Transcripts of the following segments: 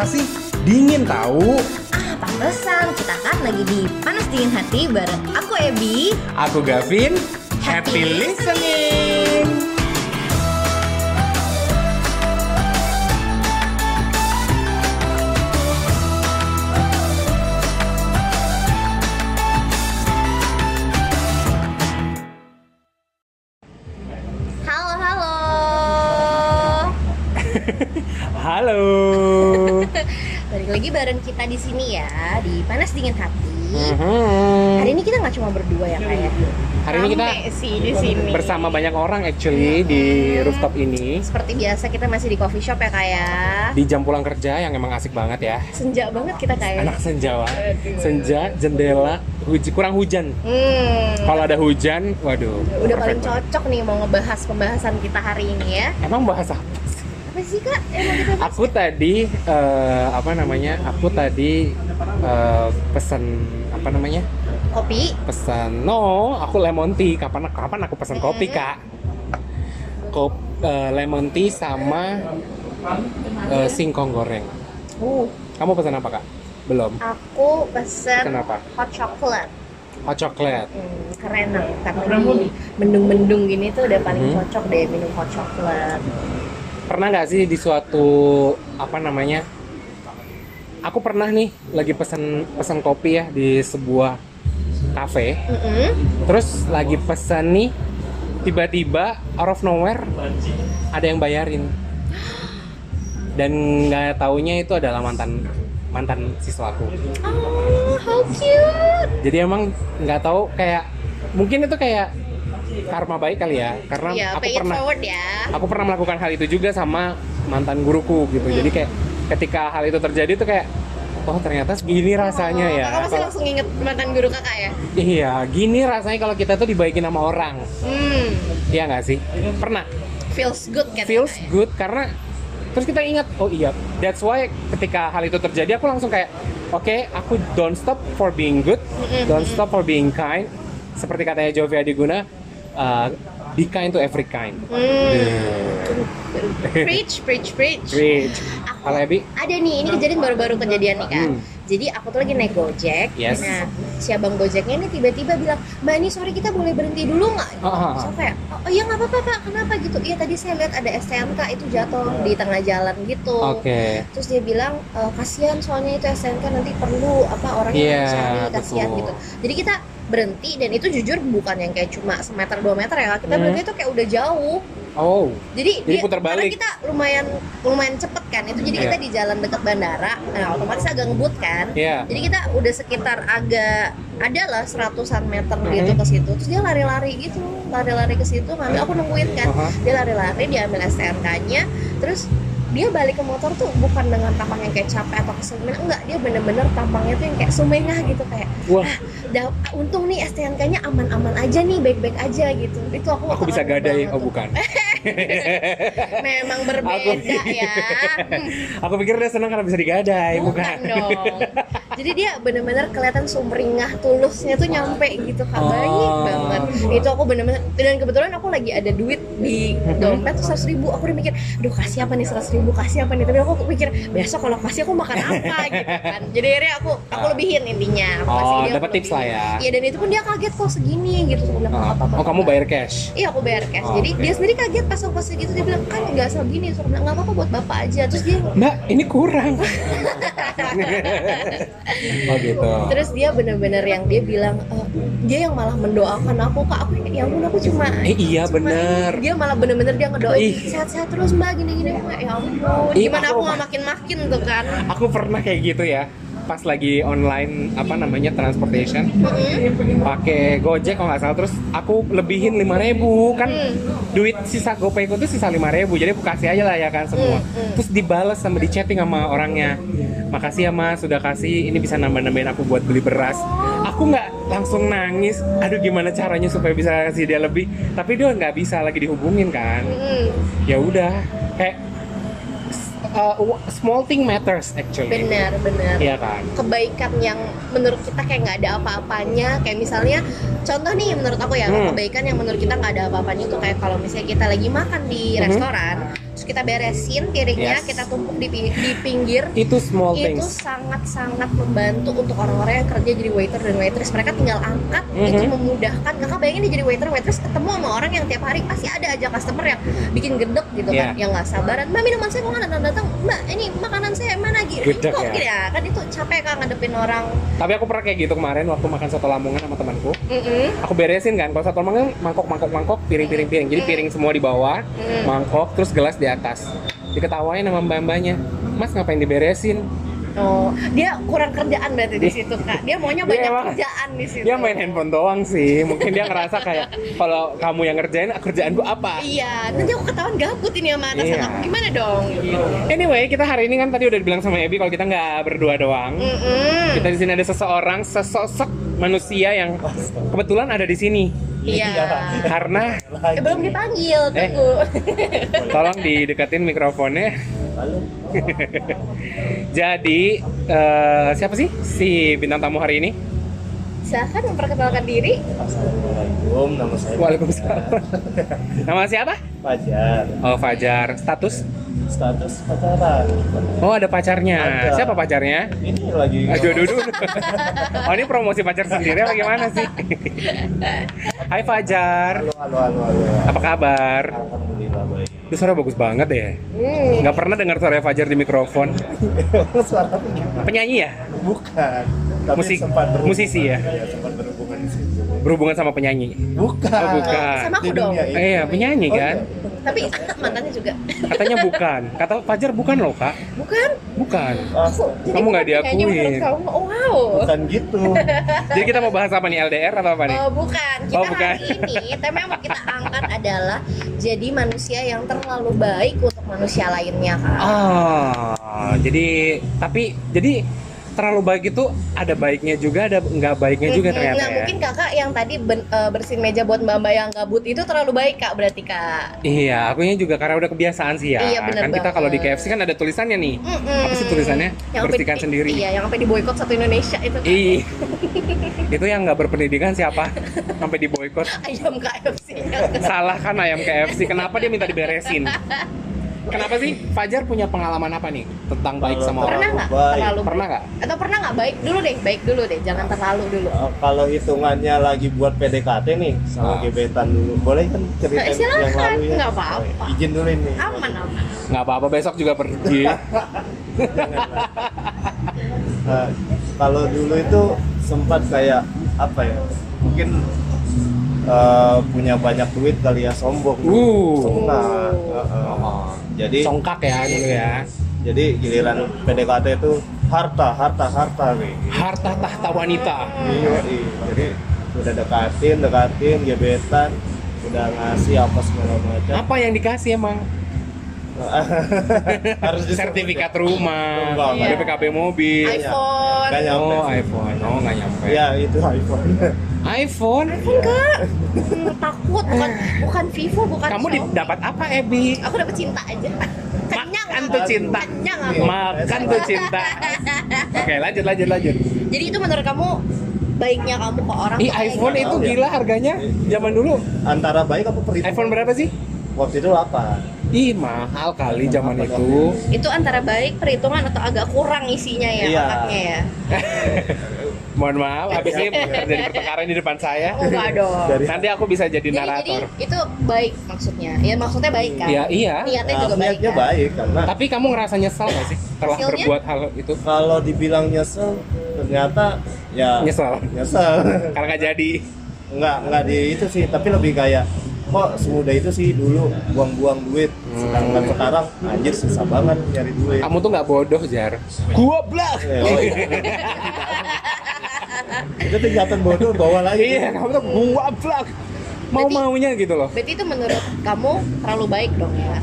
Masa sih? Dingin tahu. Ah, pantesan kita kan lagi di Panas Dingin Hati bareng aku Ebi. Aku Gavin. Happy Happy listening. Halo, halo. Lagi bareng kita di sini ya di Panas Dingin Hati. Mhm. Hari ini kita nggak cuma berdua ya kayak. Hari ini kita sih di sini. bersama banyak orang actually di rooftop ini Seperti biasa kita masih di coffee shop ya kayak. di jam pulang kerja yang emang asik banget ya. Senja banget kita kayak. Anak senja, Wak. senja, jendela, huj- kurang hujan. Hmm. Kalau ada hujan, waduh. Udah paling banget. cocok nih mau ngebahas pembahasan kita hari ini ya. Emang bahas apa? Apa sih kak? Emang kita bahas? Aku tadi eh, apa namanya? Aku tadi eh, pesan apa namanya? kopi. Pesan no, aku lemon tea. Kapan kapan aku pesan kopi, Kak? Kop eh, lemon tea sama eh, singkong goreng. Uh, Kamu pesan apa, Kak? Belum. aku pesen Kenapa? hot chocolate. Hot chocolate. Hmm, keren lah. Karena mendung-mendung gini tuh udah paling Hmm. cocok deh minum hot chocolate. Pernah nggak sih di suatu apa namanya? Aku pernah nih lagi pesan pesan kopi ya di sebuah kafe. Mm-mm. Terus lagi pesan nih, tiba-tiba out of nowhere ada yang bayarin. Dan nggak taunya itu adalah mantan mantan siswaku. Oh, how cute. Jadi emang nggak tahu kayak mungkin itu kayak karma baik kali ya, karena Ya, aku pernah ya. aku pernah melakukan hal itu juga sama mantan guruku gitu. Hmm. Jadi kayak ketika hal itu terjadi tuh kayak oh ternyata gini rasanya Oh, ya. Kakak pasti langsung inget mantan guru kakak ya? Iya, gini rasanya kalau kita tuh dibaikin sama orang. Hmm, Iya nggak sih? Pernah. feels good kan? Feels ya? good karena terus kita ingat, oh iya, that's why ketika hal itu terjadi aku langsung kayak, oke, aku don't stop for being good, don't stop for being kind. Seperti katanya Jovi Adiguna, uh, be kind to every kind. Hmm. Preach, preach, preach. Rich. Aku Kalau Ebi? ada nih, ini kejadian baru-baru kejadian nih kan. Hmm. Jadi aku tuh lagi naik Gojek. Yes. Nah, si abang Gojeknya ini tiba-tiba bilang, Mbak ini sorry kita boleh berhenti dulu nggak? Ah, ah, ah. Aku kayak, oh iya nggak apa-apa pak, kenapa gitu? Iya tadi saya lihat ada STNK itu jatuh di tengah jalan gitu. Oke. Terus dia bilang, e, kasihan soalnya itu STNK nanti perlu apa orang yang Iya, cari kasihan betul. gitu. Jadi kita berhenti dan itu jujur bukan yang kayak cuma semeter dua meter ya kita Hmm. berhenti itu kayak udah jauh Oh, jadi, Jadi dia- putar karena balik. kita lumayan lumayan cepet kan itu jadi Iya. kita di jalan dekat bandara nah otomatis agak ngebut kan Iya. jadi kita udah sekitar agak ada lah seratusan meter Mhm. gitu ke situ terus dia lari-lari gitu lari-lari ke situ ngambil aku nungguin kan Aha. dia lari-lari dia ambil STNK-nya terus dia balik ke motor tuh bukan dengan tampang yang kayak capek atau kesel enggak dia bener-bener tampangnya tuh yang kayak sumengah gitu kayak wah, "Dah, untung nih STNK-nya aman-aman aja nih baik-baik aja gitu itu aku aku bisa gadai. Oh tuh. bukan. memang berbeda ya Hmm, Aku pikir dia senang karena bisa digadai, bukan? dong jadi dia bener-bener kelihatan sumringah tulusnya tuh nyampe gitu kak baik Oh. banget itu aku bener-bener dan kebetulan aku lagi ada duit di dompet tuh seratus ribu aku udah mikir aduh kasih apa nih seratus ribu kasih apa nih tapi aku pikir besok kalau kasih aku makan apa gitu kan jadi akhirnya aku aku Ah. lebihin intinya aku kasih Oh, dia, dapat tips lah ya. iya dan itu pun dia kaget kok segini gitu Oh, "Nggak apa-apa oh, kamu bayar cash? Iya aku bayar cash. Oh, Jadi oke. dia sendiri kaget pas aku kasih gitu dia bilang kan nggak segini. Aku bilang nggak apa-apa buat bapak aja. Terus dia Mbak, ini kurang. oh gitu. terus dia bener-bener yang dia bilang "Eh, dia yang malah mendoakan aku kak aku ya ampun aku cuma Eh, iya, cuma bener. ini." dia malah bener-bener dia ngedoain sehat-sehat terus mbak gini-gini ya ampun Ih, gimana aku- aku makin-makin tuh kan Aku pernah kayak gitu ya. Pas lagi online apa namanya transportation, Mm-mm. pakai Gojek kalau nggak salah terus aku lebihin 5000 kan Hmm. duit sisa GoPayku tuh sisa 5000 jadi aku kasih aja lah ya kan semua Hmm, hmm. terus dibales sama di chatting sama orangnya makasih ya mas sudah kasih ini bisa nambah-nambahin aku buat beli beras aku nggak langsung nangis aduh gimana caranya supaya bisa kasih dia lebih tapi dia nggak bisa lagi dihubungin kan Mm-mm. ya udah kayak uh, small thing matters actually benar benar iya kan kebaikan yang menurut kita kayak nggak ada apa-apanya kayak misalnya contoh nih menurut aku ya Hmm. kebaikan yang menurut kita nggak ada apa-apanya itu kayak kalau misalnya kita lagi makan di Mhm. restoran kita beresin piringnya Yes. kita tumpuk di, di pinggir Itu small itu things. sangat-sangat membantu untuk orang-orang yang kerja jadi waiter dan waitress mereka tinggal angkat itu Mhm. memudahkan kakak bayangin dia jadi waiter waitress ketemu sama orang yang tiap hari pasti ada aja customer yang bikin gedek gitu kan Iya. yang nggak sabaran mbak minuman saya kok nggak datang datang mbak ini makanan saya mana gitu Gedek kok ya? gini ya kan itu capek kan ngadepin orang Tapi aku pernah kayak gitu kemarin waktu makan soto Lamongan sama temanku. Mm-mm. Aku beresin kan, kalau soto Lamongan mangkok mangkok mangkok, piring piring piring. Jadi piring semua di bawah, Mm. mangkok, terus gelas di atas. Diketawain sama mbak-mbaknya, Mas ngapain diberesin? Oh, dia kurang kerjaan berarti di situ kak. Dia maunya Dia banyak emang- kerjaan di situ. Dia main handphone doang sih. Mungkin dia ngerasa kayak kalau kamu yang ngerjain, kerjaan gua apa? Iya, nanti aku ketahuan gabut ini sama atasan Iya. aku. Gimana dong? Gitu. Anyway, kita hari ini kan tadi udah dibilang sama Ebi kalau kita nggak berdua doang. Mm-mm. Kita di sini ada seseorang, sesosok manusia yang kebetulan ada di sini. Iya. Karena Eh, belum dipanggil, Eh. tunggu. tolong dideketin mikrofonnya. Halo. Jadi eh, siapa sih si bintang tamu hari ini? Silahkan memperkenalkan diri. Assalamualaikum, nama saya Waalaikumsalam. Nama siapa? Fajar. Oh Fajar. Status? Status pacaran. Oh ada pacarnya. Ada. Siapa pacarnya? Ini lagi Aduh, aduh, aduh. Oh ini promosi pacar sendiri apa gimana sih? Hai Fajar. Halo, halo, halo, halo. Apa kabar? Alhamdulillah baik. Itu suara bagus banget ya. Hmm. Nggak pernah dengar suara Fajar di mikrofon. Suara gimana? Penyanyi ya? Bukan. Tapi Musik- sempat musisi ya? Iya, sempat berhubungan di situ. Berhubungan sama penyanyi. Bukan. Oh, bukan. Sama aku Di dong. dunia. Eh, iya, penyanyi Oh, kan? iya. Tapi mantannya juga. Katanya bukan. Kata Fajar bukan loh kak. Bukan. Bukan. Jadi Kamu nggak menurut kamu. Oh, wow. bukan gitu. Jadi kita mau bahas apa nih LDR atau apa nih? Oh, bukan. Kita Oh, bukan. hari ini tema yang mau kita angkat adalah jadi manusia yang terlalu baik untuk manusia lainnya, Kak. Ah, jadi tapi jadi terlalu baik itu ada baiknya juga ada nggak baiknya juga Mm-mm. ternyata Nah, ya. mungkin kakak yang tadi ben- eh, bersihin meja buat mbak-mbak yang gabut itu terlalu baik kak berarti kak. Iya, akunya juga karena udah kebiasaan sih ya. Iya, bener kan kita kalau di banget. KFC kan ada tulisannya nih. Mm-mm. Apa sih tulisannya? Yang Bersihkan sampai- sendiri. Iya, yang sampai di boykot satu Indonesia itu. Kak. Ih, itu yang nggak berpendidikan siapa? Sampai di boykot. Ayam KFC. Salah kan ayam KFC. Kenapa dia minta diberesin? Kenapa sih Fajar punya pengalaman apa nih tentang baik Kalau sama pernah orang? nggak Baik. terlalu Pernah nggak? Atau pernah nggak baik dulu deh, baik dulu deh, jangan terlalu dulu. Eh, kalau hitungannya lagi buat PDKT nih sama Ah. gebetan dulu, boleh kan cerita silakan, yang lalu ya? nggak apa-apa. Oh, Izin dulu ini. Aman aman. Nggak apa-apa besok juga pergi. Nah, kalau dulu itu sempat kayak apa ya? Mungkin eh, punya banyak duit kali ya sombong. Uh. Nah, heeh. Oh. Jadi Congkak ya dulu ya. jadi giliran PDKT itu harta, harta, harta kayak gitu. Harta tahta wanita. Iya, iya. Jadi udah dekatin, dekatin, gebetan, udah ngasih apa segala macam. Apa yang dikasih emang? Harus Sertifikat rumah, enggak. BPKB mobil. iPhone. Nggak nyampe Oh, iPhone. Oh, nggak nyampe. Ya itu iPhone. iPhone? Enggak. Hmm, takut bukan bukan Vivo, bukan Kamu dapat apa, Ebi? Aku dapat cinta aja. Kenyang Makan tuh cinta. Kenyang aku. Makan tuh cinta. Oke, lanjut, lanjut, lanjut. Jadi itu menurut kamu baiknya kamu ke orang Ih, iPhone gitu? itu ya. gila harganya. Zaman dulu Antara baik apa perhitungan? iPhone berapa sih? Waktu itu apa? Ih, mahal kali zaman itu. itu antara baik perhitungan atau agak kurang isinya ya Iya. otaknya ya Mohon maaf, habis ini terjadi pertengkaran di depan saya. oh enggak dong Dari Nanti aku bisa jadi jadi, jadi narator. itu baik maksudnya ya maksudnya baik kan Iya, iya. niatnya Nah, juga baik niatnya kan? baik karena Tapi kamu ngerasa nyesel gak sih Hasilnya? berbuat hal itu? kalau dibilang nyesel ternyata ya Nyesel. Nyesel. Karena nggak jadi. Enggak, enggak di itu sih, tapi lebih kayak kok semudah itu sih dulu buang-buang duit. Sedangkan Hmm. sekarang anjir susah banget nyari duit. Kamu tuh nggak bodoh, Jar. Gua blak. Eh, oh iya. itu tingkatan bodoh bawa lagi. Iya, kamu tuh gua blak. Mau maunya gitu loh. berarti itu menurut kamu terlalu baik dong ya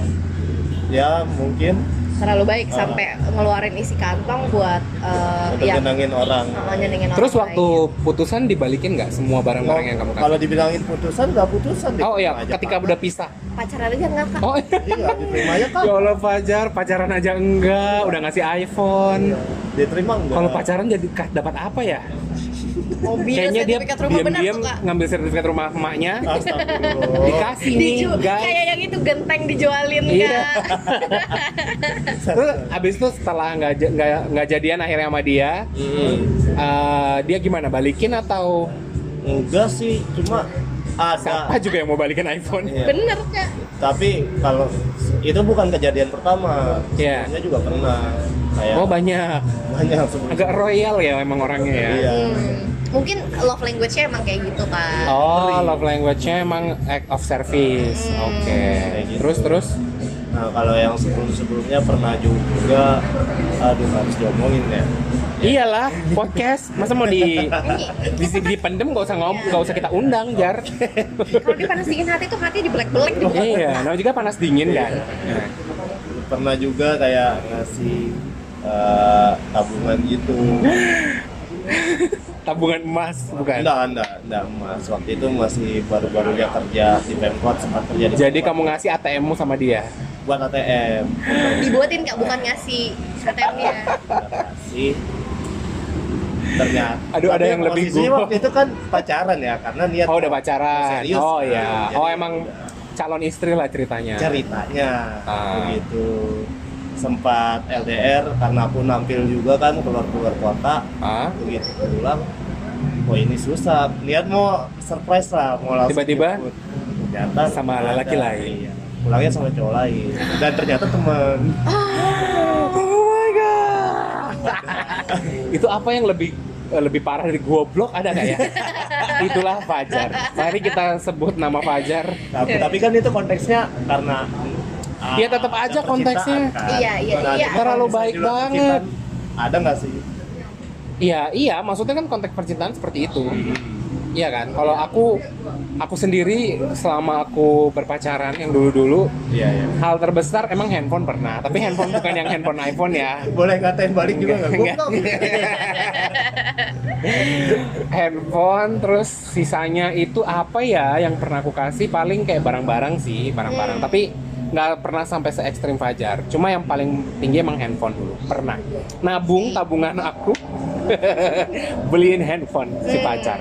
Ya mungkin terlalu baik Ah. sampai ngeluarin isi kantong buat uh, untuk yang nyenengin orang. uh, nyenengin Terus orang waktu lain. putusan dibalikin nggak semua barang-barang yang kamu Kalau kasih? dibilangin putusan nggak putusan. Oh iya, aja, ketika Pak. udah pisah. pacaran aja nggak kak Oh Iya, diterima aja kan. Ya Allah Fajar, pacaran aja enggak, udah ngasih iPhone. Diterima enggak? Kalau pacaran jadi dapat apa ya? Mobil Kayaknya dia sertifikat rumah benar diam-diam ngambil sertifikat rumah emaknya, Astagfirullah. dikasih nih, Diju- guys. kayak yang itu genteng dijualin Iya. Terus abis itu setelah nggak nggak nggak jadian akhirnya sama dia, Hmm. eh, dia gimana balikin atau Enggak sih, cuma siapa ada. juga yang mau balikin iPhone? Iya. bener kak Tapi kalau itu bukan kejadian pertama, Iya. sebelumnya juga pernah. Kayak Oh banyak, banyak sebelumnya. agak royal ya emang orangnya ya. Iya. Hmm, mungkin love language-nya emang kayak gitu kak Oh, love language-nya emang act of service. Hmm. Oke. Kayak gitu. Terus terus Nah kalau yang sebelum-sebelumnya pernah juga, aduh harus diomongin ya. iyalah podcast. Masa mau di di dipendem gak usah ngomong, gak usah kita undang, Jar. kalau dipanas dingin hati tuh hati dibelek-belek juga iya, namanya juga panas dingin kan. Nah, Pernah juga kayak ngasih eh, tabungan gitu. tabungan emas bukan. Enggak, enggak, enggak mas. Waktu itu masih baru-baru dia kerja di Pemkot, sempat kerja di Jadi Pemkot. kamu ngasih ATM-mu sama dia. buat ATM. dibuatin kak bukan ngasih ATM-nya kasih ternyata Aduh, ada yang lebih gua. waktu itu kan pacaran ya karena niat Oh, udah pacaran. serius Oh kan. ya. Jadi Oh emang calon istri lah ceritanya. ceritanya Ah. begitu sempat LDR karena aku nampil juga kan keluar keluar kota Ah, begitu pulang oh ini susah niat mau surprise lah mau langsung Tiba-tiba ternyata sama ada, lelaki lain. iya. pulangnya sama cowok lain dan ternyata temen Oh my god. itu apa yang lebih eh, lebih parah dari goblok ada nggak ya? Itulah Fajar. Mari kita sebut nama Fajar. tapi, tapi kan itu konteksnya karena ah, Iya, tetap aja konteksnya. kan. Iya, iya, iya. Terlalu baik banget. ada nggak sih Iya, iya, maksudnya kan konteks percintaan seperti itu. Iya kan? Kalau aku aku sendiri selama aku berpacaran yang dulu-dulu iya iya hal terbesar emang handphone pernah, tapi handphone bukan yang handphone iPhone ya. boleh ngatain balik juga nggak handphone terus sisanya itu apa ya yang pernah aku kasih paling kayak barang-barang sih barang-barang tapi nggak pernah sampai se ekstrim Fajar. Cuma yang paling tinggi emang handphone dulu. Pernah. Nabung tabungan aku beliin handphone si pacar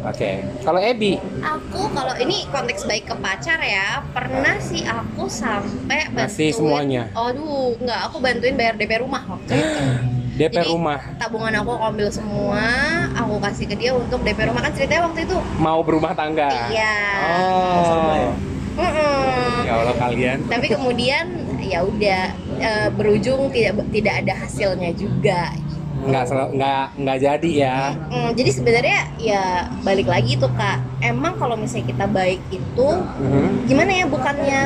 oke. Kalau Ebi? Aku kalau ini konteks baik ke pacar ya pernah sih aku sampai bantuin Ngasih semuanya. aduh nggak. Aku bantuin bayar DP rumah waktu itu. DP Jadi, rumah. tabungan aku aku ambil semua aku kasih ke dia untuk DP rumah. Kan ceritanya waktu itu mau berumah tangga? Iya. Oh Mm-mm. ya Allah kalian. Tapi kemudian ya udah eh, berujung tidak tidak ada hasilnya juga. Nggak sel- nggak nggak jadi ya. Mm, jadi sebenarnya ya balik lagi tuh kak. Emang kalau misalnya kita baik itu Mhm. gimana ya bukannya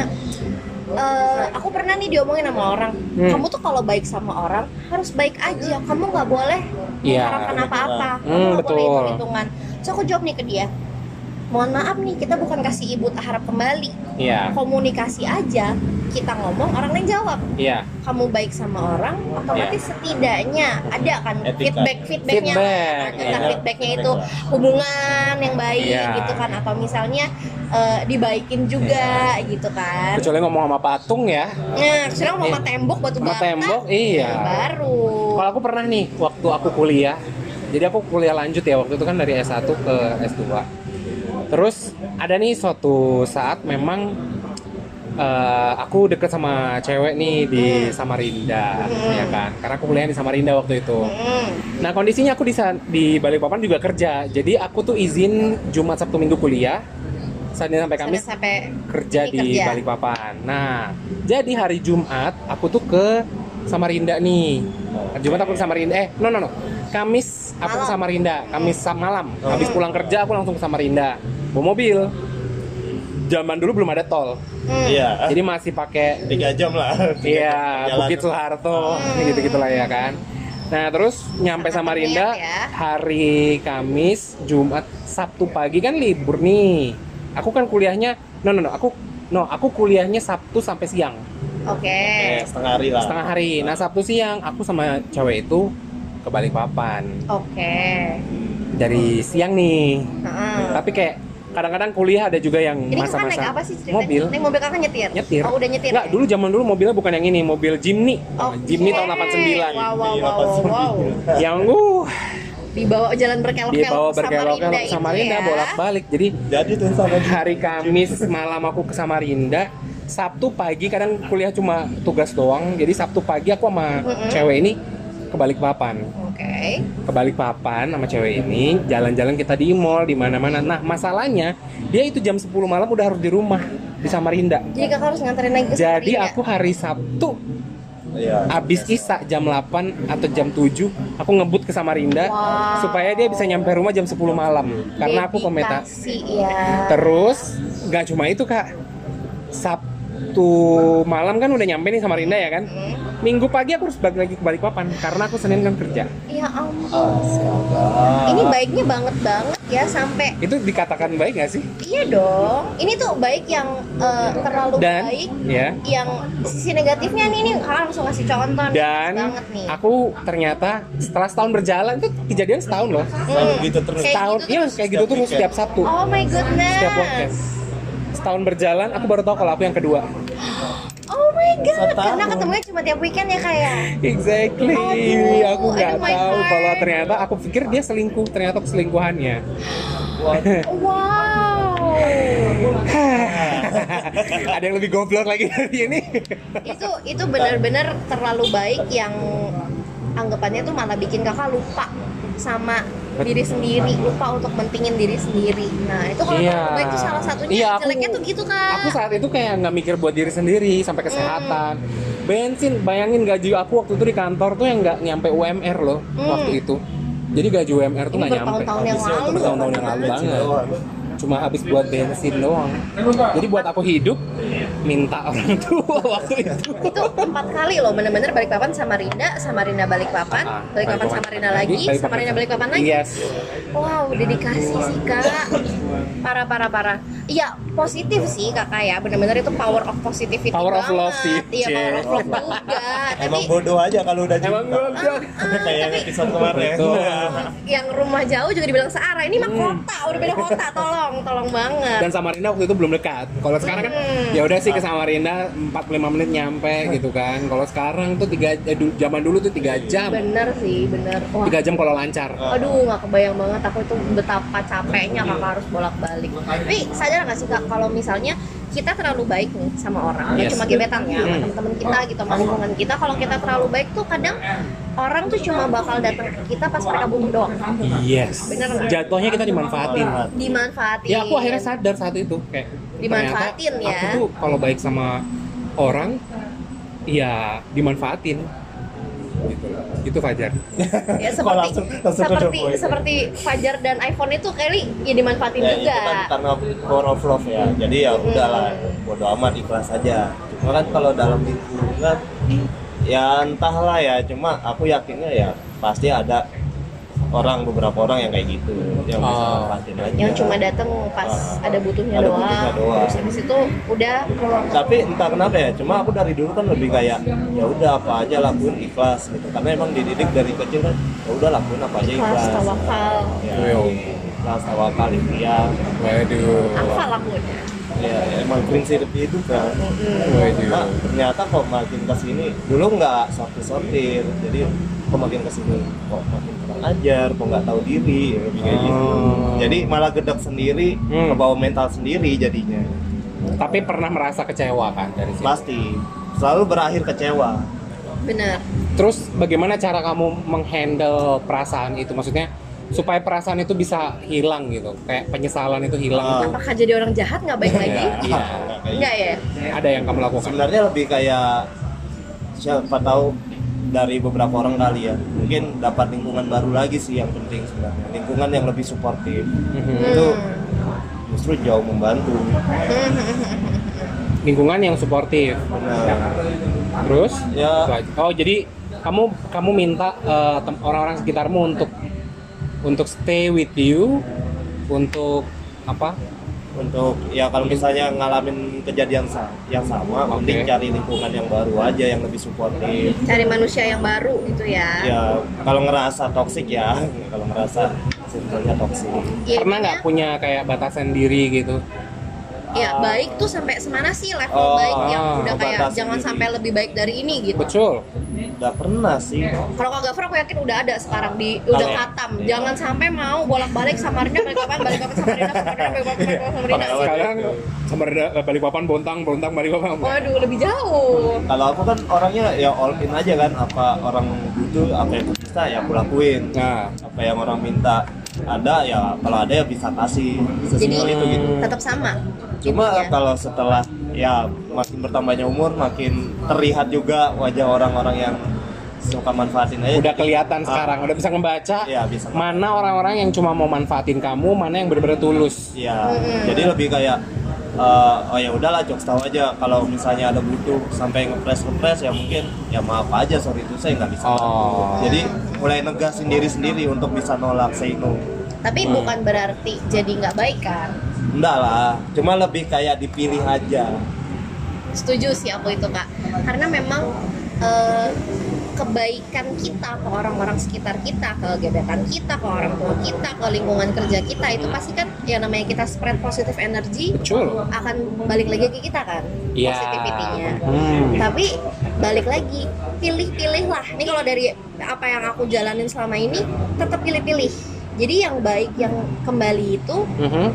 eh, aku pernah nih diomongin sama orang. Hmm. kamu tuh kalau baik sama orang harus baik aja. Kamu nggak boleh Iya. mengharapkan apa-apa. Kamu Hmm, nggak boleh hitung-hitungan. So aku jawab nih ke dia mohon maaf nih kita bukan kasih ibu harap kembali iya komunikasi aja kita ngomong orang lain jawab iya kamu baik sama orang otomatis setidaknya ada kan Etika. feedback feedbacknya Feedback, kan iya. feedbacknya itu hubungan yang baik Iya. gitu kan atau misalnya eh, dibaikin juga gitu kan kecuali ngomong sama patung ya nah sekarang mau Iya. sama tembok batu Sama bata tembok, iya. ya baru Kalau aku pernah nih waktu aku kuliah. Jadi aku kuliah lanjut ya waktu itu kan dari S1 ke S2. Terus ada nih suatu saat memang eh, aku deket sama cewek nih di Samarinda ya kan. Karena aku kuliah di Samarinda waktu itu. Nah, kondisinya aku di di Balikpapan juga kerja. Jadi aku tuh izin Jumat Sabtu Minggu kuliah. Senin sampai Kamis Sampai- sampai kerja di kerja. Balikpapan. Nah, jadi hari Jumat aku tuh ke Samarinda nih. Jumat aku ke Samarinda. Eh, no no no. Kamis aku ke. Samarinda. Kamis malam. Habis pulang kerja aku langsung ke Samarinda. Bawa mobil. Zaman dulu belum ada tol. Hmm. iya Jadi masih pakai tiga jam lah Iya. Bukit Soeharto, Hmm. gitu-gitulah ya kan. Nah, terus nyampe Samarinda terlihat ya. hari Kamis, Jumat, Sabtu pagi kan libur nih. Aku kan kuliahnya, no no no, aku no, aku kuliahnya Sabtu sampai siang, oke Eh, setengah hari lah setengah hari. Nah, Sabtu siang aku sama cewek itu ke Balikpapan oke dari siang nih. Heeh. Tapi kayak kadang-kadang kuliah ada juga yang ini kakak naik masa-masa apa sih ceritanya? mobil. Naik mobil kakak nyetir? Nyetir. Oh udah nyetir? Enggak, ya? dulu zaman dulu mobilnya bukan yang ini, mobil Jimny. Oke. Jimny tahun 89. Wow, wow, wow, wow, wow. yang uh dibawa jalan berkelok-kelok dibawa ke berkelok-kelok ke Samarinda ya. bolak-balik jadi jadi tuh sama hari Kamis malam aku ke Samarinda Sabtu pagi kadang kuliah cuma tugas doang jadi Sabtu pagi aku sama Mm-mm. cewek ini ke Balikpapan Oke. ke Balikpapan sama cewek ini jalan-jalan kita di mall di mana-mana nah masalahnya dia itu jam 10 malam udah harus di rumah di Samarinda Jadi kakak harus nganterin lagi ke jadi Samarinda. aku hari Sabtu Iya. abis Isa jam 8 atau jam 7 aku ngebut ke Samarinda Wow. supaya dia bisa nyampe rumah jam 10 malam karena aku pemeta Dedikasi, ya. Terus nggak cuma itu kak, Sabtu malam kan udah nyampe nih sama Rinda ya kan. Hmm. Minggu pagi aku harus balik lagi ke Balikpapan karena aku Senin kan kerja. Ya ampun. Astaga. Ini baiknya banget banget ya sampai Itu dikatakan baik nggak sih? iya dong. Ini tuh baik yang eh, terlalu Dan baik. ya Yang sisi negatifnya nih, nih kakak langsung ngasih contoh dan banget nih. aku ternyata setelah setahun berjalan itu kejadian setahun loh. Hmm. gitu terus. Kayak Setahun, gitu iya terus. kayak gitu terus setiap Sabtu, Oh my goodness. setiap podcast. Setahun berjalan, aku baru tahu kalau aku yang kedua. Oh my god. Setahun. Karena ketemunya cuma tiap weekend ya kayak. Exactly. Aduh, aku nggak tahu kalau ternyata aku pikir dia selingkuh, ternyata selingkuhannya. Wow. Ada yang lebih goblok lagi dari ini. itu itu benar-benar terlalu baik yang anggapannya tuh malah bikin kakak lupa sama diri sendiri lupa untuk mentingin diri sendiri nah itu kalau Iya. itu salah satunya Iya, aku- jeleknya tuh gitu kak Aku saat itu kayak nggak mikir buat diri sendiri sampai kesehatan. Bensin, bayangin gaji aku waktu itu di kantor tuh yang nggak nyampe UMR loh Hmm. waktu itu. Jadi gaji UMR tuh nggak nyampe. bertahun-tahun yang lalu. untuk Bertahun-tahun yang lalu banget. Cuma habis buat bensin doang. Jadi buat aku hidup minta orang tua waktu itu. itu empat kali loh bener-bener Balikpapan Samarinda Samarinda Balikpapan Ah, Balikpapan Samarinda lagi Samarinda Balikpapan lagi Yes. Wow, dedikasi sih kak. Parah, parah, parah. Iya, positif sih kakak ya. Bener-bener itu power of positivity Power of banget. love sih, Iya, power of love juga. Tapi Emang bodoh aja kalau udah. Emang goblok. Kayak episode kemarin. Yang rumah jauh juga dibilang searah. Ini mah Hmm. kota, udah beda kota. Tolong, tolong banget. Dan Samarinda waktu itu belum dekat. Kalau sekarang kan Hmm. ya udah sih ke Samarinda 45 menit nyampe gitu kan. Kalau sekarang tuh tiga eh, du- zaman dulu tuh tiga jam. Bener sih, bener. Tiga jam kalau lancar. Aduh, nggak kebayang banget aku itu betapa capeknya kakak harus bolak-balik. Tapi sadar nggak sih kak kalau misalnya kita terlalu baik nih sama orang, ya Yes. cuma gebetan ya, sama Hmm. teman-teman kita gitu, sama lingkungan kita. Kalau kita terlalu baik tuh kadang orang tuh cuma bakal datang ke kita pas mereka butuh doang. Yes. Bener nggak? Jatuhnya kita dimanfaatin. Dimanfaatin. Ya aku akhirnya sadar saat itu kayak Dimanfaatin ya. Aku tuh kalau baik sama orang ya dimanfaatin. Itu Fajar. ya seperti langsung- langsung seperti seperti Fajar dan iPhone itu kali ya dimanfaatin Ya, juga. itu kan karena power of love ya. Jadi ya udahlah, bodo amat ikhlas aja. Cuma kan kalau dalam lingkungan ya entahlah ya, cuma aku yakinnya ya pasti ada orang beberapa orang yang kayak gitu yang bisa Oh. manfaatin aja. yang cuma datang pas Ah. ada butuhnya Ada doang. butuhnya doang. Terus habis itu udah tapi entah kenapa ya cuma aku dari dulu kan lebih kayak ya udah apa aja lakuin ikhlas gitu karena emang dididik dari kecil kan ya udah lakuin apa aja ikhlas ikhlas tawakal. ya ikhlas tawakal ikhtiar Waduh. Apa lakunya? ya emang prinsip hidup kan Waduh. Cuma ternyata kok makin ke sini dulu nggak sortir sortir jadi kok makin ke sini kok makin kurang ajar kok nggak tahu diri lebih kayak gitu Oh. jadi malah gedek sendiri Hmm. kebawa mental sendiri jadinya Tapi pernah merasa kecewa kan dari situ. pasti selalu berakhir kecewa Bener. Terus bagaimana cara kamu menghandle perasaan itu? Maksudnya supaya perasaan itu bisa hilang gitu, kayak penyesalan itu hilang tuh. Apakah jadi orang jahat nggak baik lagi? Iya, iya. Nggak kayak Enggak ya? Ada yang kamu lakukan? sebenarnya lebih kayak siapa tahu dari beberapa orang kali ya mungkin dapat lingkungan baru lagi sih yang penting sebenarnya lingkungan yang lebih suportif Mhm. itu Hmm. justru jauh membantu Lingkungan yang suportif. benar Terus? Ya. Oh jadi kamu kamu minta tem- orang-orang sekitarmu untuk untuk stay with you, untuk apa? Untuk ya kalau misalnya ngalamin kejadian sa- yang sama Oke. mending cari lingkungan yang baru aja yang lebih suportif Cari manusia yang baru gitu ya. ya kalau ngerasa toksik ya kalau ngerasa circle-nya toksik Ya, Pernah nggak punya kayak batasan diri gitu? Ya Ah. baik tuh sampai semana sih level Oh, baik yang ah, udah kayak jangan sampai lebih baik dari ini gitu. Betul. Udah pernah sih. Kalau Kak Gafar aku yakin udah ada sekarang di udah Kalau- katam. Jangan sampai mau bolak-balik Samarinda balik papan balik papan Samarinda Samarinda balik papan balik papan Samarinda. Sekarang sama balik papan bontang, bontang balik papan. Waduh lebih jauh. Kalau aku kan orangnya ya all in aja kan apa orang butuh apa yang aku bisa ya aku lakuin. Nah, Apa yang orang minta ada ya kalau ada ya bisa kasih sesimpel Jadi itu gitu. tetap sama. Cuma intinya. kalau setelah ya makin bertambahnya umur makin terlihat juga wajah orang-orang yang suka manfaatin aja. udah kelihatan Ah. sekarang, udah bisa ngebaca Iya, bisa. mana orang-orang yang cuma mau manfaatin kamu, mana yang benar-benar tulus. Iya. Mm-mm. Jadi lebih kayak eh, oh ya udahlah jokes tahu aja kalau misalnya ada butuh sampai ngepres ngepres ya mungkin ya maaf aja sorry itu saya nggak bisa. Oh. Jadi mulai negasin diri sendiri untuk bisa nolak say no. Tapi Hmm. bukan berarti jadi nggak baik kan? Enggak lah, cuma lebih kayak dipilih aja. Setuju sih aku itu kak. Karena memang eh, kebaikan kita ke orang-orang sekitar kita, ke gebetan kita, ke orang tua kita, ke lingkungan kerja kita itu pasti kan yang namanya kita spread positive energy Betul. akan balik lagi ke kita kan Iya. positivity-nya. Hmm. Tapi balik lagi, pilih-pilih lah. Ini kalau dari apa yang aku jalanin selama ini, tetap pilih-pilih. Jadi yang baik yang kembali itu Mhm.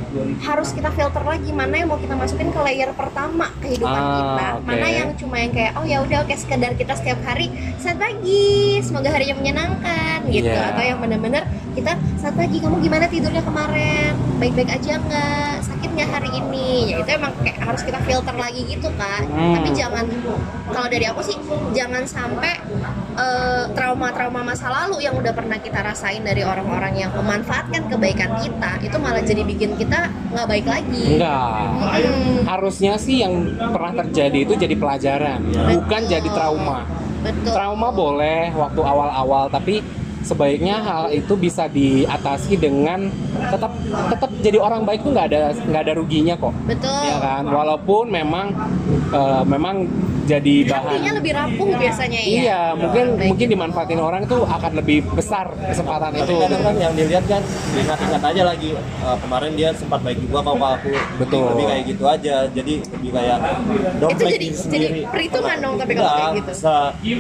harus kita filter lagi mana yang mau kita masukin ke layer pertama kehidupan Ah, kita. oke. Mana yang cuma yang kayak oh ya udah oke sekedar kita setiap hari selamat pagi, semoga harinya menyenangkan gitu Iya. atau yang benar-benar kita selamat pagi kamu gimana tidurnya kemarin baik-baik aja nggak sakit hari ini ya itu emang kayak harus kita filter lagi gitu kak Hmm. tapi jangan kalau dari aku sih jangan sampai eh, trauma-trauma masa lalu yang udah pernah kita rasain dari orang-orang yang memanfaatkan kebaikan kita itu malah jadi bikin kita nggak baik lagi Enggak. Mm, Harusnya sih yang pernah terjadi itu jadi pelajaran, bukan jadi trauma. betul Trauma boleh waktu awal-awal, tapi sebaiknya hal itu bisa diatasi dengan tetap tetap jadi orang baik tuh nggak ada nggak ada ruginya kok. betul Ya kan, walaupun memang eh, memang jadi bahan hatinya lebih rapuh biasanya ya Iya, mungkin baik mungkin dimanfaatin orang itu akan lebih besar kesempatan Tapi itu. kadang kan yang dilihat kan ingat-ingat aja lagi eh, kemarin dia sempat baik juga kok aku. Betul. Lebih kayak gitu aja. Jadi lebih kayak don't itu make jadi diri jadi sendiri. perhitungan dong tapi kalau kayak gitu se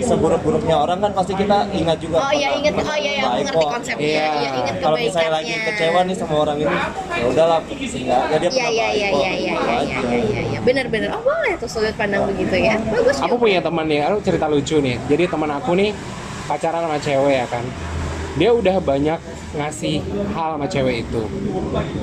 seburuk-buruknya orang kan pasti kita ingat juga. oh iya pernah oh iya iya aku baik ngerti kok. konsepnya Iya. iya inget Kalau misalnya lagi kecewa nih sama orang ini, ya udahlah sehingga ya dia Iya pernah iya iya iya iya iya iya iya iya benar benar oh boleh tuh sudut pandang begitu ya Aku punya teman nih, aku cerita lucu nih. Jadi teman aku nih pacaran sama cewek ya kan. Dia udah banyak ngasih hal sama cewek itu.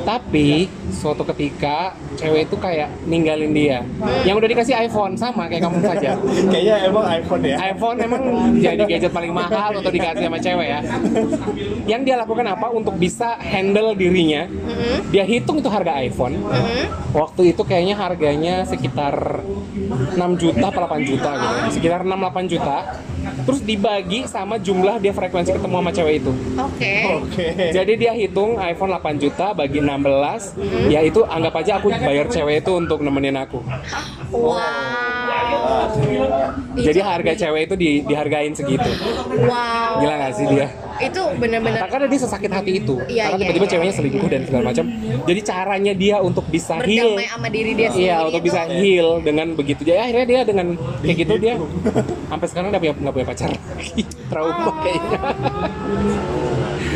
Tapi suatu ketika cewek itu kayak ninggalin dia. Yang udah dikasih iPhone sama kayak kamu saja. Kayaknya emang iPhone ya. iPhone emang jadi gadget paling mahal untuk dikasih sama cewek ya. Yang dia lakukan apa untuk bisa handle dirinya? Mhm, Dia hitung itu harga iPhone. mhm. Waktu itu kayaknya harganya sekitar 6 juta atau 8 juta gitu. Sekitar 6-8 juta. Terus dibagi sama jumlah dia frekuensi ketemu sama cewek itu. oke Oke. Jadi dia hitung iPhone 8 juta bagi 16, ya itu anggap aja aku bayar cewek itu untuk nemenin aku. wow Jadi harga cewek itu di, dihargain segitu. wow Gila gak sih dia? Itu benar-benar Karena dia sesakit hati itu. Iya, Karena iya, tiba-tiba iya, ceweknya iya. selingkuh dan segala macam. Jadi caranya dia untuk bisa heal berdamai sama diri dia sendiri Iya, untuk itu bisa heal dengan begitu. Jadi akhirnya dia dengan kayak gitu dia sampai sekarang udah punya nggak punya pacar. Trauma kayaknya.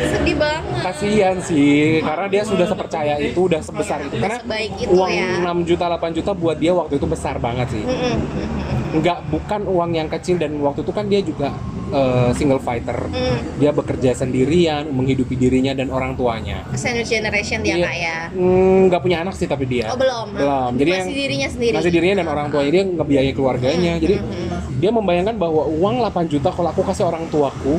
sedih banget Kasihan sih, karena dia sudah sepercaya itu, udah sebesar itu. Karena Sebaik itu uang ya. 6 juta, 8 juta buat dia waktu itu besar banget sih. Mm-mm. Nggak, bukan uang yang kecil dan waktu itu kan dia juga eh, single fighter. Mm. Dia bekerja sendirian, menghidupi dirinya dan orang tuanya. sandwich generation dia Iya. kak ya Hmm, nggak punya anak sih tapi dia. Oh, belum. Belum. Jadi Masih yang dirinya sendiri. Masih dirinya dan orang tuanya dia ngebiayai keluarganya. Hmm, Jadi hmm, hmm. dia membayangkan bahwa uang 8 juta kalau aku kasih orang tuaku,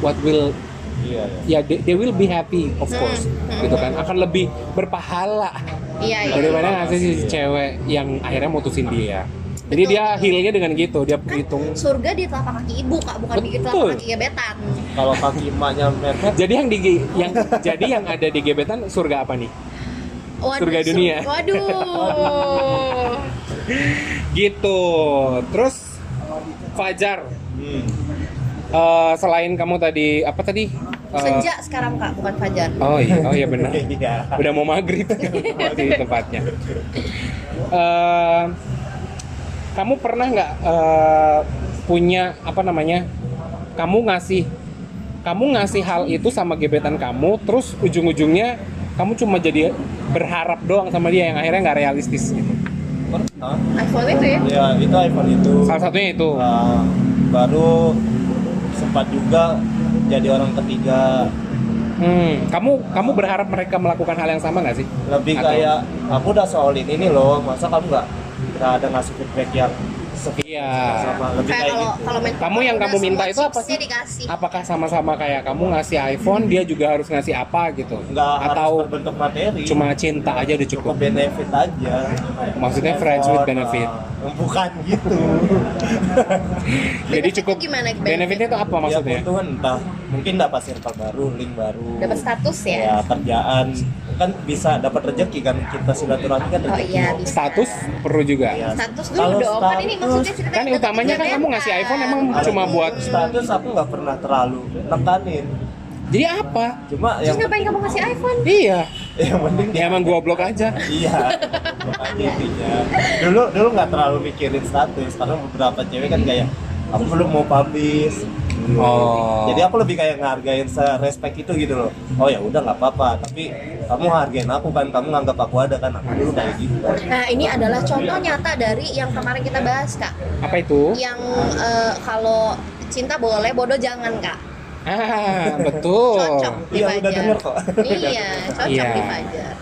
what will Iya, iya. ya they, they will be happy of Hmm, course, hmm. gitu kan. Akan lebih berpahala iya iya daripada ngasih si cewek yang akhirnya mutusin dia. Jadi Betul, dia healnya dengan gitu, dia kan berhitung. surga di telapak kaki ibu kak bukan di Betul. telapak kaki gebetan Kalau kaki emaknya mepet, Jadi yang di yang jadi yang ada di gebetan surga apa nih? Waduh, Surga sur- dunia. waduh Gitu. Terus Fajar, hmm. eh, selain kamu tadi apa tadi? Eh, senja sekarang kak bukan fajar Oh iya, oh iya benar. Iya. Udah mau maghrib di tempatnya. eh, kamu pernah nggak eh, punya apa namanya kamu ngasih kamu ngasih hal itu sama gebetan kamu terus ujung-ujungnya kamu cuma jadi berharap doang sama dia yang akhirnya nggak realistis gitu? Pernah. iPhone itu ya? Ya itu iPhone itu. Salah satunya itu. Nah, baru sempat juga jadi orang ketiga. Hmm, kamu kamu berharap mereka melakukan hal yang sama nggak sih? lebih Atau- kayak aku udah soalin ini loh masa kamu nggak nggak ada ngasih feedback yang sepi Iya. sama lebih kayak kalau gitu kalau main Kamu yang kamu minta itu apa sih? dikasih Apakah sama-sama kayak kamu ngasih iPhone, dia juga harus ngasih apa gitu? nggak Atau harus berbentuk materi cuma cinta aja udah cukup cukup? benefit aja Maksudnya friends with benefit. ah, bukan gitu Jadi Benefit cukup gimana benefit? benefitnya itu apa maksudnya? ya entah mungkin dapat circle baru link baru. Dapat status ya? Ya kerjaan. Kan bisa dapat rezeki kan kita silaturahmi kan oh rezeki. iya bisa. Status perlu juga. Iya. status dulu Kalau dong. Kan ini status- maksudnya ceritanya Kan utamanya kan kamu ngasih iPhone emang Kalau cuma buat status aku nggak pernah terlalu nekanin jadi apa? cuma terus yang ngapain kamu ngasih iPhone? Iya, yang penting ya emang gua blok aja. iya. Makanya intinya. Dulu dulu nggak terlalu mikirin status. Karena beberapa cewek kan kayak aku belum mau publish Oh. jadi aku lebih kayak ngehargain respect itu gitu loh oh ya udah nggak apa-apa tapi kamu hargain aku kan kamu nganggap aku ada kan aku dulu kayak gitu nah ini adalah contoh nyata dari yang kemarin kita bahas kak Apa itu? yang eh, kalau cinta boleh bodoh jangan kak Ah, betul. cocok Iya, udah denger kok. iya cocok Iya. di Fajar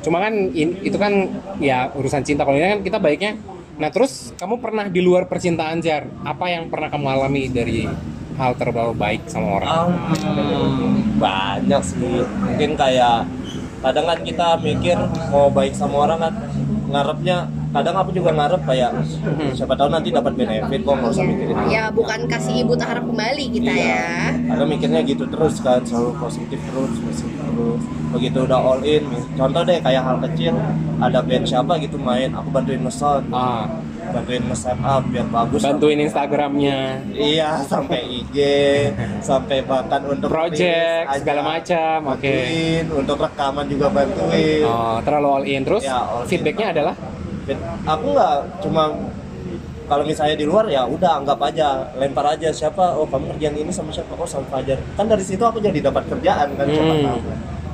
Cuma kan in- itu kan ya urusan cinta. Kalau ini kan kita baiknya. Nah terus kamu pernah di luar percintaan jar? Apa yang pernah kamu alami dari hal terbaru baik sama orang? Um, banyak sih mungkin kayak kadang kan kita mikir mau baik sama orang kan ngarepnya kadang aku juga ngarep kayak siapa tahu nanti dapat benefit kok nggak usah mikirin itu. ya bukan kasih ibu tak harap kembali kita Iya. ya Kadang mikirnya gitu terus kan selalu positif terus positif terus begitu udah all in contoh deh kayak hal kecil ada band siapa gitu main aku bantuin nge-sound Ah, bantuin nge-set up biar bagus bantuin Instagramnya, Iya, sampai IG, sampai bahkan untuk project segala macam. Oke. bantuin, untuk rekaman juga bantuin. Oh, terlalu all in terus. Ya, all in. feedbacknya adalah Aku nggak cuma kalau misalnya di luar ya udah anggap aja, lempar aja siapa, oh kamu kerjaan ini sama siapa, oh sama Fajar. Kan dari situ aku jadi dapat kerjaan kan siapa Hmm. tahu.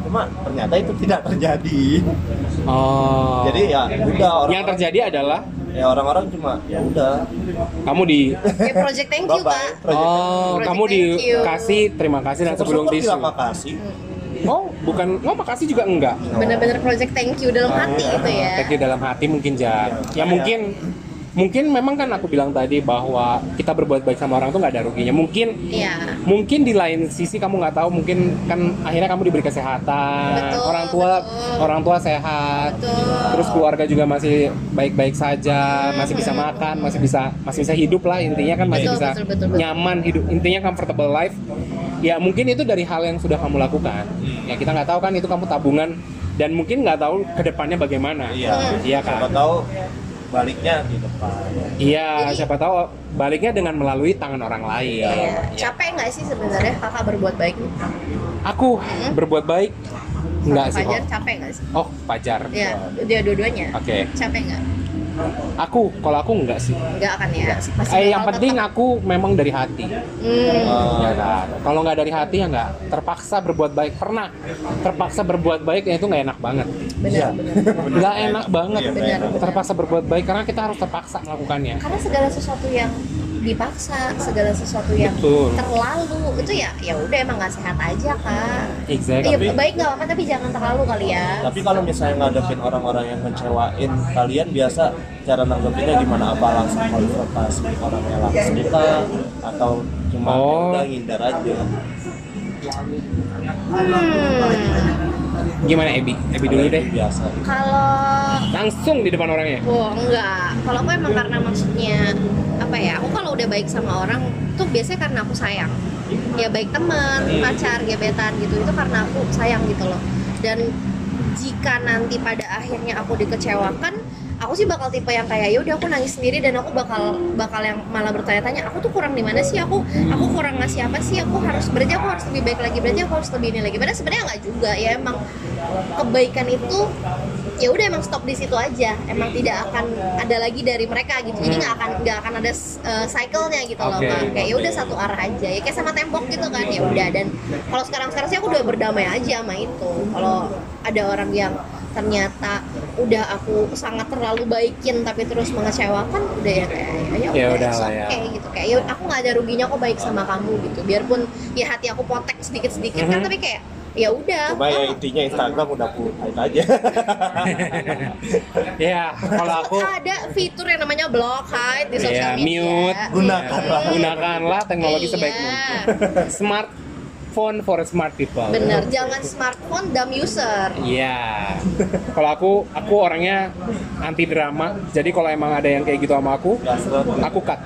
Cuma ternyata itu tidak terjadi. oh. Jadi ya udah orang yang terjadi adalah ya orang-orang cuma ya udah. Kamu di ya project thank you Project Oh, Project kamu dikasih terima kasih dan sebelum tisu. bilang makasih. Oh, bukan oh makasih juga enggak. bener-bener project thank you dalam hati itu ya. Thank you dalam hati mungkin jar. Ya mungkin mungkin memang kan aku bilang tadi bahwa kita berbuat baik sama orang tuh nggak ada ruginya. Mungkin iya. mungkin di lain sisi kamu nggak tahu mungkin kan akhirnya kamu diberi kesehatan. Betul, orang tua betul. orang tua sehat. Betul. terus keluarga juga masih baik-baik saja masih bisa makan masih bisa masih bisa hidup lah. Intinya kan masih Betul, bisa betul, betul, betul. nyaman hidup. Intinya comfortable life. Ya mungkin itu dari hal yang sudah kamu lakukan. Ya kita nggak tahu kan itu kamu tabungan. Dan mungkin nggak tahu ke depannya bagaimana. Iya. iya Siapa kan tahu baliknya di depan. iya Jadi- siapa tahu baliknya dengan melalui tangan orang lain Iya. Ya. capek nggak sih sebenarnya kakak berbuat baik Aku berbuat baik enggak sih. Fajar Oh, capek nggak sih oh Fajar. ya dia dua-duanya Oke. capek nggak Aku kalau aku enggak sih. nggak akan ya Masih Eh yang penting tetap- aku memang dari hati. Hmm. Oh, Ya kan. Kalau nggak dari hati ya nggak. Terpaksa berbuat baik pernah. Terpaksa berbuat baik ya itu nggak enak banget. Iya. bener Nggak enak banget. Benar. Terpaksa berbuat baik karena kita harus terpaksa melakukannya. karena segala sesuatu yang dipaksa segala sesuatu yang Betul. terlalu itu ya ya udah emang nggak sehat aja kak Exactly. Iya baik nggak apa tapi jangan terlalu kali ya Tapi kalau misalnya ngadepin orang-orang yang ngecewain, kalian biasa cara nanggepinnya gimana? Apa langsung konfrontasi orangnya langsung kita atau cuma ya Oh. udah ngindar aja? hmm. Gimana Ebi? Ebi dulu deh. Biasa. kalau Langsung di depan orangnya. Oh enggak, kalau aku emang karena maksudnya apa ya? Aku kalau udah baik sama orang tuh biasanya karena aku sayang. Ya baik teman, pacar, gebetan gitu itu karena aku sayang gitu loh. Dan jika nanti pada akhirnya aku dikecewakan, aku sih bakal tipe yang kayak ya udah aku nangis sendiri dan aku bakal bakal yang malah bertanya-tanya aku tuh kurang di mana sih aku aku kurang ngasih apa sih aku harus berarti aku harus lebih baik lagi berarti aku harus lebih ini lagi padahal sebenarnya nggak juga ya emang kebaikan itu ya udah emang stop di situ aja emang tidak akan ada lagi dari mereka gitu jadi nggak akan nggak akan ada uh, cycle-nya gitu loh Oke. Kak. kayak ya udah satu arah aja ya kayak sama tembok gitu kan ya udah dan kalau sekarang sekarang sih aku udah berdamai aja sama itu kalau ada orang yang ternyata udah aku sangat terlalu baikin tapi terus mengecewakan udah ya kayak ya, Ya udah lah ya. okay gitu kayak ya aku nggak ada ruginya kok baik sama kamu gitu biarpun ya hati aku potek sedikit sedikit kan Mhm. tapi kayak ya udah Cuma ya intinya Instagram udah aku hide aja. ya kalau aku ada fitur yang namanya block hide di sosial ya media mute Gunakanlah. Gunakanlah teknologi Iya. sebaik mungkin smartphone for smart people bener jangan smartphone dumb user Iya. Kalau aku, aku orangnya anti drama. Jadi kalau emang ada yang kayak gitu sama aku, aku cut.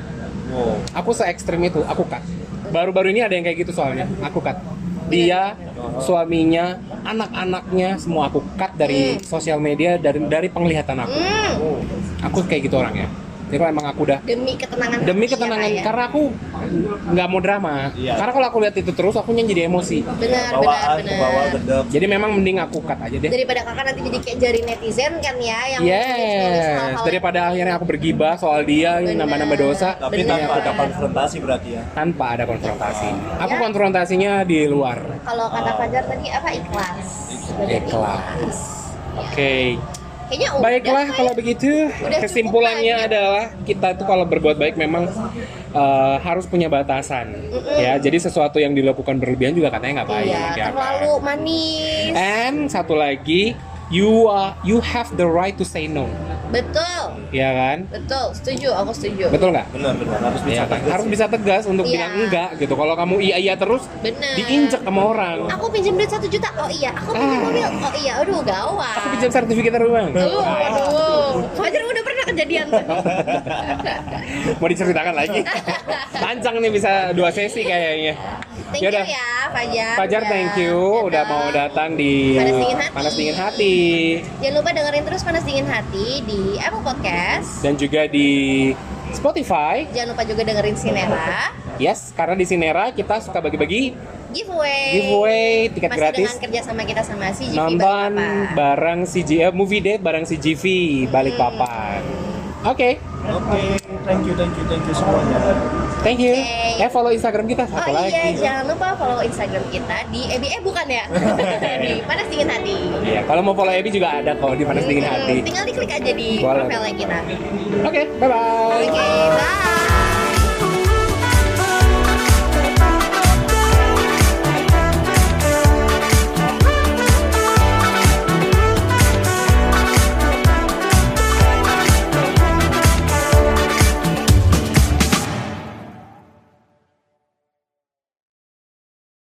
Aku se ekstrim itu, aku cut. Baru-baru ini ada yang kayak gitu soalnya, aku cut. Dia, suaminya, anak-anaknya semua aku cut dari sosial media dari dari penglihatan aku. hmm. Aku kayak gitu orangnya. Jadi kalau emang aku udah demi ketenangan demi ketenangan ya. karena aku nggak mau drama. Iya. Karena kalau aku lihat itu terus aku jadi emosi. benar benar Bawaan benar. Jadi memang mending aku cut aja deh. daripada kakak nanti jadi kayak jari netizen kan ya yang nulis Yes, daripada akhirnya aku bergibah soal dia nambah-nambah dosa Tapi Bener. tanpa ada konfrontasi berarti ya. tanpa ada konfrontasi. Aku Ya. konfrontasinya di luar. kalau kata Fajar tadi apa ikhlas Berarti Ikhlas. Oke, kayaknya udah baiklah kalau ya. begitu. Udah Kesimpulannya banyak. adalah kita tuh kalau berbuat baik memang uh, harus punya batasan. Ya, jadi sesuatu yang dilakukan berlebihan juga katanya nggak baik. iya ya kan? terlalu manis And satu lagi, you are you have the right to say no. Betul Ya kan? betul setuju aku setuju Betul nggak? Benar benar harus bisa Iya kan? tegas Harus bisa tegas untuk Iya. bilang enggak gitu. Kalau kamu iya iya terus, bener diinjek sama orang. aku pinjam duit satu juta oh iya aku pinjam Ah. mobil oh iya aduh gawat Aku pinjam sertifikat rumah. Aduh, waduh. Fajar udah pernah kejadian tuh. Mau diceritakan lagi? Panjang nih bisa dua sesi kayaknya. Thank Yaudah. you ya, Fajar. Fajar Udah thank you udah datang. mau datang di Panas Dingin Hati. Panas Dingin Hati Jangan lupa dengerin terus Panas Dingin Hati di Apple Podcast. dan juga di Spotify. Jangan lupa juga dengerin Sinera Yes, karena di Sinera kita suka bagi-bagi giveaway. giveaway tiket Masih gratis dengan kerja sama kita sama CGV nonton bareng CG eh, movie date bareng CGV Balikpapan. Oke, Oke, thank you thank you thank you semuanya. thank you. Oke. Eh follow Instagram kita Oh apa iya, lagi? jangan lupa follow Instagram kita di Ebi eh bukan ya di Panas Dingin Hati. Iya, kalau mau follow Ebi juga ada kok di Panas Dingin Hati. Tinggal diklik aja di profilnya kita. Oke, bye bye. Oke, bye.